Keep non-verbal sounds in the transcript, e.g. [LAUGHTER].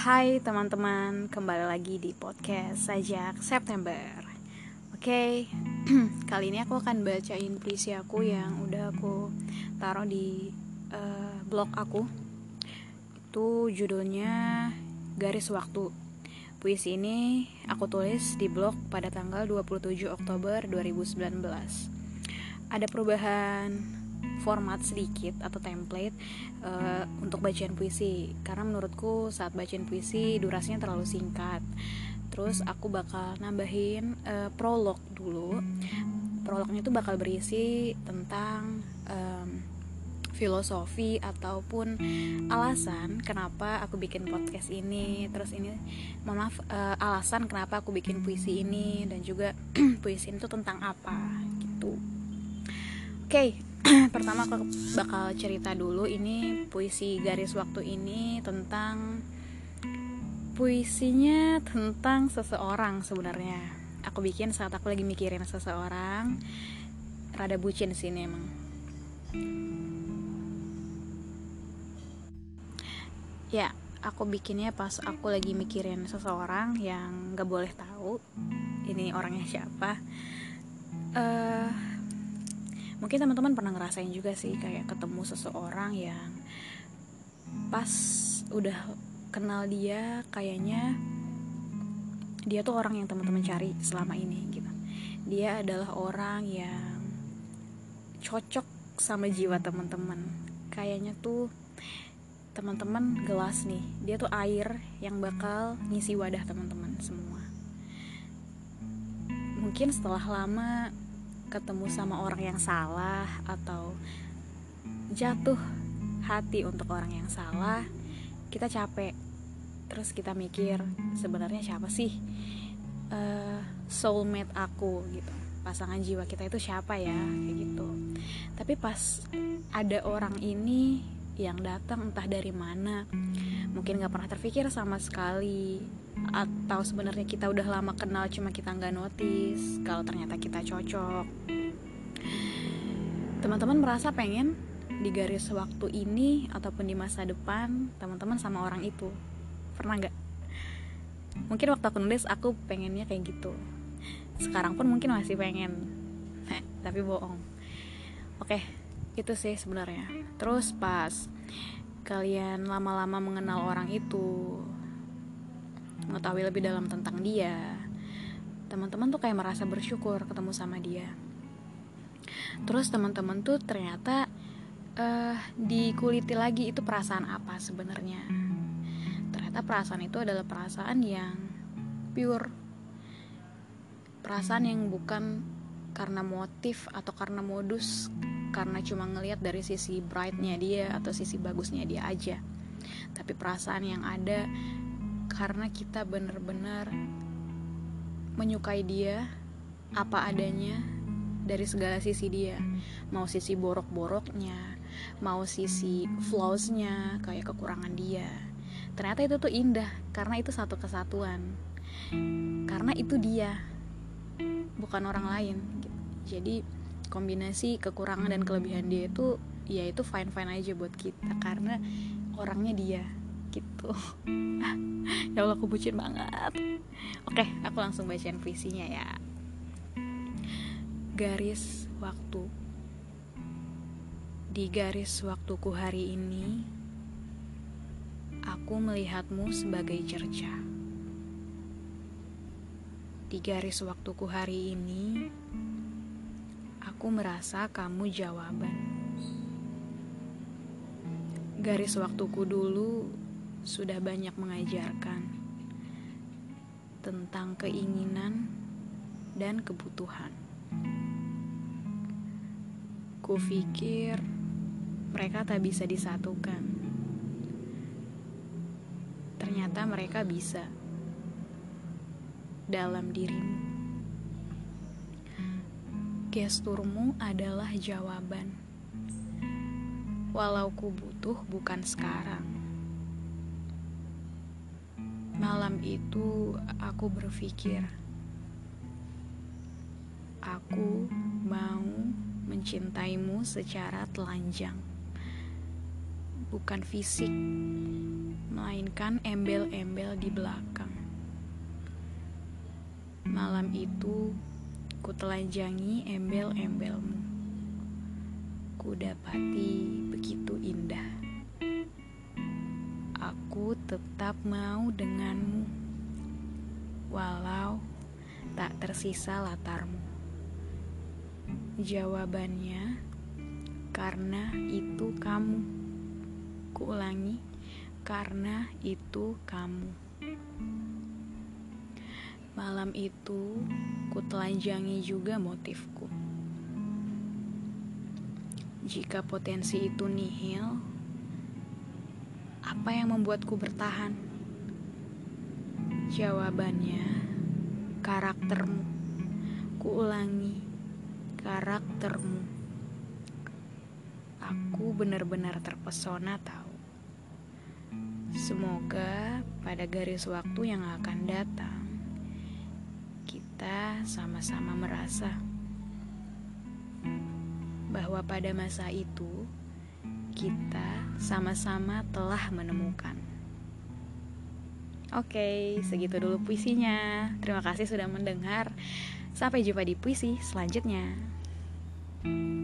Hai teman-teman, kembali lagi di podcast Sajak September. Oke, [CLEARS THROAT] kali ini aku akan bacain puisi aku yang udah aku taruh di uh, blog aku. Itu judulnya Garis Waktu. Puisi ini aku tulis di blog pada tanggal 27 Oktober 2019 Ada perubahan format sedikit atau template uh, untuk bacaan puisi. Karena menurutku saat bacaan puisi durasinya terlalu singkat. Terus aku bakal nambahin uh, prolog dulu. Prolognya itu bakal berisi tentang um, filosofi ataupun alasan kenapa aku bikin podcast ini. Terus ini mohon maaf uh, alasan kenapa aku bikin puisi ini dan juga [CLEARS THROAT] puisi itu tentang apa gitu. Oke okay, [CLEARS THROAT] pertama aku bakal cerita dulu ini puisi garis waktu ini tentang puisinya tentang seseorang sebenarnya. Aku bikin saat aku lagi mikirin seseorang. Rada bucin sini emang. Ya aku bikinnya pas aku lagi mikirin seseorang yang gak boleh tahu ini orangnya siapa. Uh, mungkin teman-teman pernah ngerasain juga sih kayak ketemu seseorang yang pas udah kenal dia kayaknya dia tuh orang yang teman-teman cari selama ini gitu. Dia adalah orang yang cocok sama jiwa teman-teman. Kayaknya tuh teman-teman gelas nih dia tuh air yang bakal ngisi wadah teman-teman semua. Mungkin setelah lama ketemu sama orang yang salah atau jatuh hati untuk orang yang salah kita capek. Terus kita mikir sebenarnya siapa sih uh, soulmate aku? Gitu. Pasangan jiwa kita itu siapa ya? Kayak gitu. Tapi pas ada orang ini yang datang entah dari mana mungkin nggak pernah terpikir sama sekali atau sebenarnya kita udah lama kenal cuma kita nggak notice kalau ternyata kita cocok. Teman-teman merasa pengen di garis waktu ini ataupun di masa depan teman-teman sama orang itu? Pernah nggak? Mungkin waktu aku nulis aku pengennya kayak gitu. Sekarang pun mungkin masih pengen. Eh, tapi bohong. Oke itu sih sebenarnya. Terus pas kalian lama-lama mengenal orang itu mengetahui lebih dalam tentang dia. Teman-teman tuh kayak merasa bersyukur ketemu sama dia. Terus teman-teman tuh ternyata uh, dikuliti lagi itu perasaan apa sebenarnya. Ternyata perasaan itu adalah perasaan yang pure. Perasaan yang bukan karena motif atau karena modus karena cuma ngelihat dari sisi brightnya dia atau sisi bagusnya dia aja. Tapi perasaan yang ada karena kita benar-benar menyukai dia apa adanya dari segala sisi dia. Mau sisi borok-boroknya mau sisi flawsnya kayak kekurangan dia. Ternyata itu tuh indah karena itu satu kesatuan. Karena itu dia bukan orang lain. Jadi kombinasi kekurangan dan kelebihan dia itu ya itu fine fine aja buat kita karena orangnya dia gitu. [LAUGHS] Ya Allah aku bucin banget. Oke aku langsung bacain puisinya ya. Garis waktu. Di garis waktuku hari ini aku melihatmu sebagai cerca. Di garis waktuku hari ini aku merasa kamu jawaban. Garis waktuku dulu sudah banyak mengajarkan tentang keinginan dan kebutuhan. Kupikir mereka tak bisa disatukan. Ternyata mereka bisa dalam dirimu. Gesturmu adalah jawaban. Walau ku butuh bukan sekarang Malam itu aku berpikir, aku mau mencintaimu secara telanjang, bukan fisik, melainkan embel-embel di belakang. Malam itu, ku telanjangi embel-embelmu. Ku dapati begitu indah. Tetap mau denganmu, walau tak tersisa latarmu. Jawabannya, karena itu kamu. Kuulangi, karena itu kamu. Malam itu, ku telanjangi juga motifku. Jika potensi itu nihil, apa yang membuatku bertahan? Jawabannya, karaktermu. Kuulangi, karaktermu. Aku benar-benar terpesona tahu. Semoga pada garis waktu yang akan datang, kita sama-sama merasa bahwa pada masa itu kita sama-sama telah menemukan. Oke, segitu dulu puisinya. Terima kasih sudah mendengar. Sampai jumpa di puisi selanjutnya. thank you